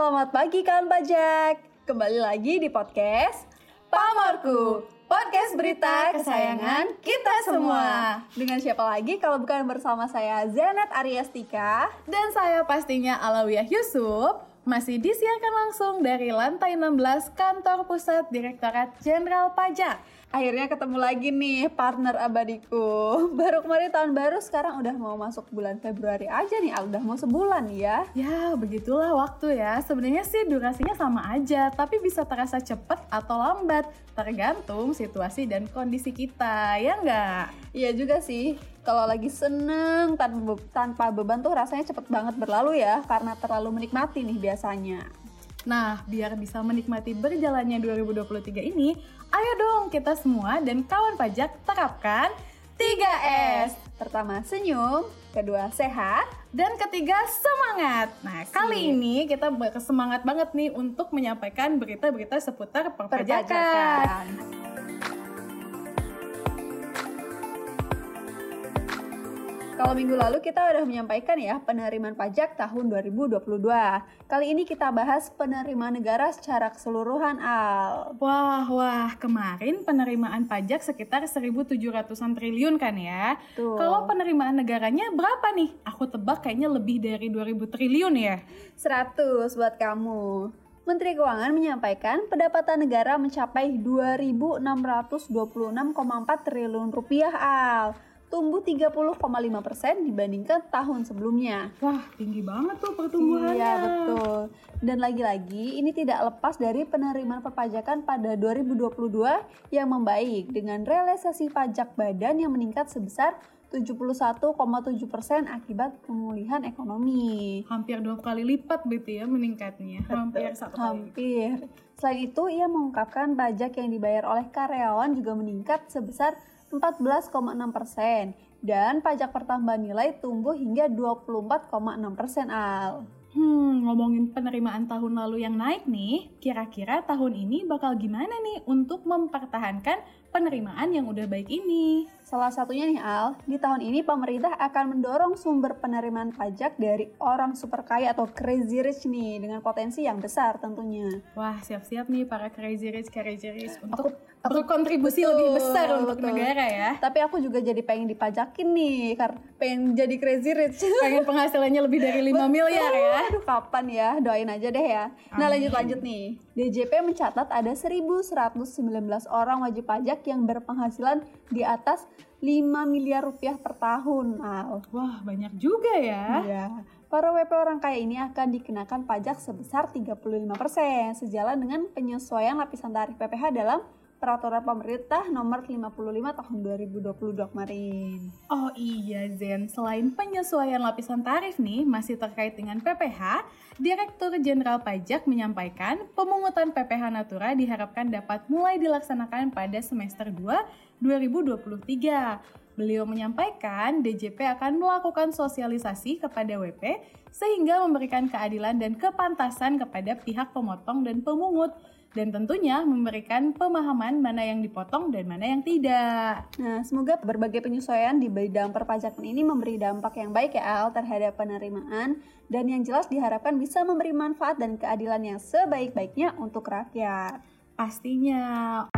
Selamat pagi kawan pajak. Kembali lagi di podcast Pamorku, podcast berita kesayangan kita semua. Dengan siapa lagi kalau bukan bersama saya Zanet Ariastika Dan saya pastinya Alawiyah Yusuf masih disiarkan langsung dari lantai 16 Kantor Pusat Direktorat Jenderal Pajak. Akhirnya ketemu lagi nih partner abadiku. Baru kemarin tahun baru, sekarang udah mau masuk bulan Februari aja nih. Al, udah mau sebulan ya. Ya, begitulah waktu ya. Sebenarnya sih durasinya sama aja, tapi bisa terasa cepet atau lambat, tergantung situasi dan kondisi kita, ya nggak? Iya juga sih. Kalau lagi seneng tanpa, be- tanpa beban tuh rasanya cepet banget berlalu ya, karena terlalu menikmati nih biasanya. Nah, biar bisa menikmati berjalannya 2023 ini, ayo dong kita semua dan kawan pajak terapkan 3S. Pertama senyum, kedua sehat, Dan ketiga, semangat. Nah, kali Sip. ini kita bersemangat banget nih untuk menyampaikan berita-berita seputar perpajakan. perpajakan. Kalau minggu lalu kita udah menyampaikan ya penerimaan pajak tahun 2022. Kali ini kita bahas penerimaan negara secara keseluruhan Al. Wah, wah, kemarin penerimaan pajak sekitar 1.700-an triliun kan ya? Tuh. Kalau penerimaan negaranya berapa nih? Aku tebak kayaknya lebih dari 2.000 triliun ya. 100 buat kamu. Menteri Keuangan menyampaikan pendapatan negara mencapai 2.626,4 triliun rupiah Al. Tumbuh 30,5 persen dibandingkan tahun sebelumnya. Wah, tinggi banget tuh pertumbuhannya. Iya betul. Dan lagi-lagi ini tidak lepas dari penerimaan perpajakan pada 2022 yang membaik dengan realisasi pajak badan yang meningkat sebesar 71,7 persen akibat pemulihan ekonomi. Hampir dua kali lipat gitu ya meningkatnya. Hampir satu kali. Hampir. Selain itu, ia mengungkapkan pajak yang dibayar oleh karyawan juga meningkat sebesar 14,6 persen dan pajak pertambahan nilai tumbuh hingga 24,6 persen al. Hmm, ngomongin penerimaan tahun lalu yang naik nih, kira-kira tahun ini bakal gimana nih untuk mempertahankan penerimaan yang udah baik ini? Salah satunya nih Al, di tahun ini pemerintah akan mendorong sumber penerimaan pajak dari orang super kaya atau crazy rich nih dengan potensi yang besar tentunya. Wah, siap-siap nih para crazy rich, crazy rich untuk aku- berkontribusi betul, lebih besar untuk betul. negara ya. Tapi aku juga jadi pengen dipajakin nih, karena pengen jadi crazy rich. Pengen penghasilannya lebih dari 5 miliar ya. Aduh kapan ya, doain aja deh ya. Nah lanjut lanjut nih. DJP mencatat ada 1119 orang wajib pajak yang berpenghasilan di atas 5 miliar rupiah per tahun. Al. Wah, banyak juga ya. Iya. Para WP orang kaya ini akan dikenakan pajak sebesar 35% sejalan dengan penyesuaian lapisan tarif PPh dalam Peraturan Pemerintah Nomor 55 Tahun 2022 kemarin. Oh iya Zen, selain penyesuaian lapisan tarif nih masih terkait dengan PPH, Direktur Jenderal Pajak menyampaikan pemungutan PPH Natura diharapkan dapat mulai dilaksanakan pada semester 2 2023. Beliau menyampaikan DJP akan melakukan sosialisasi kepada WP sehingga memberikan keadilan dan kepantasan kepada pihak pemotong dan pemungut dan tentunya memberikan pemahaman mana yang dipotong dan mana yang tidak. Nah, semoga berbagai penyesuaian di bidang perpajakan ini memberi dampak yang baik ya Al terhadap penerimaan dan yang jelas diharapkan bisa memberi manfaat dan keadilan yang sebaik-baiknya untuk rakyat. Pastinya.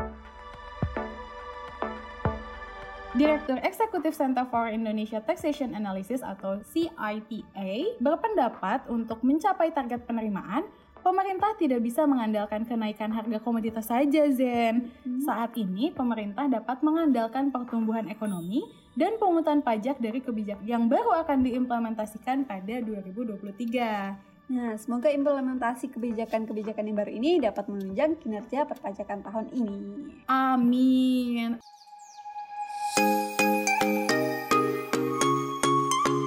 Direktur Eksekutif Center for Indonesia Taxation Analysis atau CITA berpendapat untuk mencapai target penerimaan, pemerintah tidak bisa mengandalkan kenaikan harga komoditas saja, Zen. Saat ini, pemerintah dapat mengandalkan pertumbuhan ekonomi dan pungutan pajak dari kebijakan yang baru akan diimplementasikan pada 2023. Nah, semoga implementasi kebijakan-kebijakan yang baru ini dapat menunjang kinerja perpajakan tahun ini. Amin.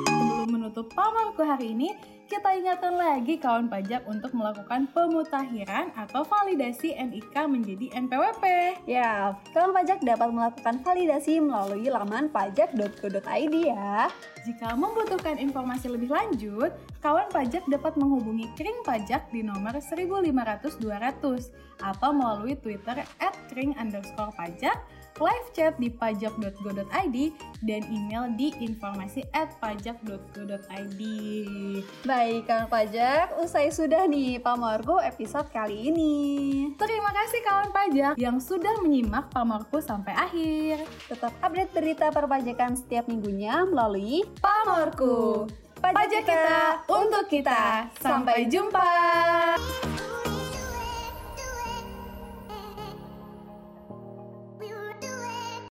Sebelum menutup pamarku hari ini, kita ingatkan lagi kawan pajak untuk melakukan pemutakhiran atau validasi NIK menjadi NPWP. Ya, kawan pajak dapat melakukan validasi melalui laman pajak.go.id ya. Jika membutuhkan informasi lebih lanjut, kawan pajak dapat menghubungi Kring Pajak di nomor 15500-200 atau melalui Twitter at kring underscore pajak live chat di pajak.go.id, dan email di informasi at pajak.go.id. Baik, kawan pajak, usai sudah nih Pamorku episode kali ini. Terima kasih kawan pajak yang sudah menyimak Pamorku sampai akhir. Tetap update berita perpajakan setiap minggunya melalui Pamorku. Pajak kita untuk kita. Sampai jumpa.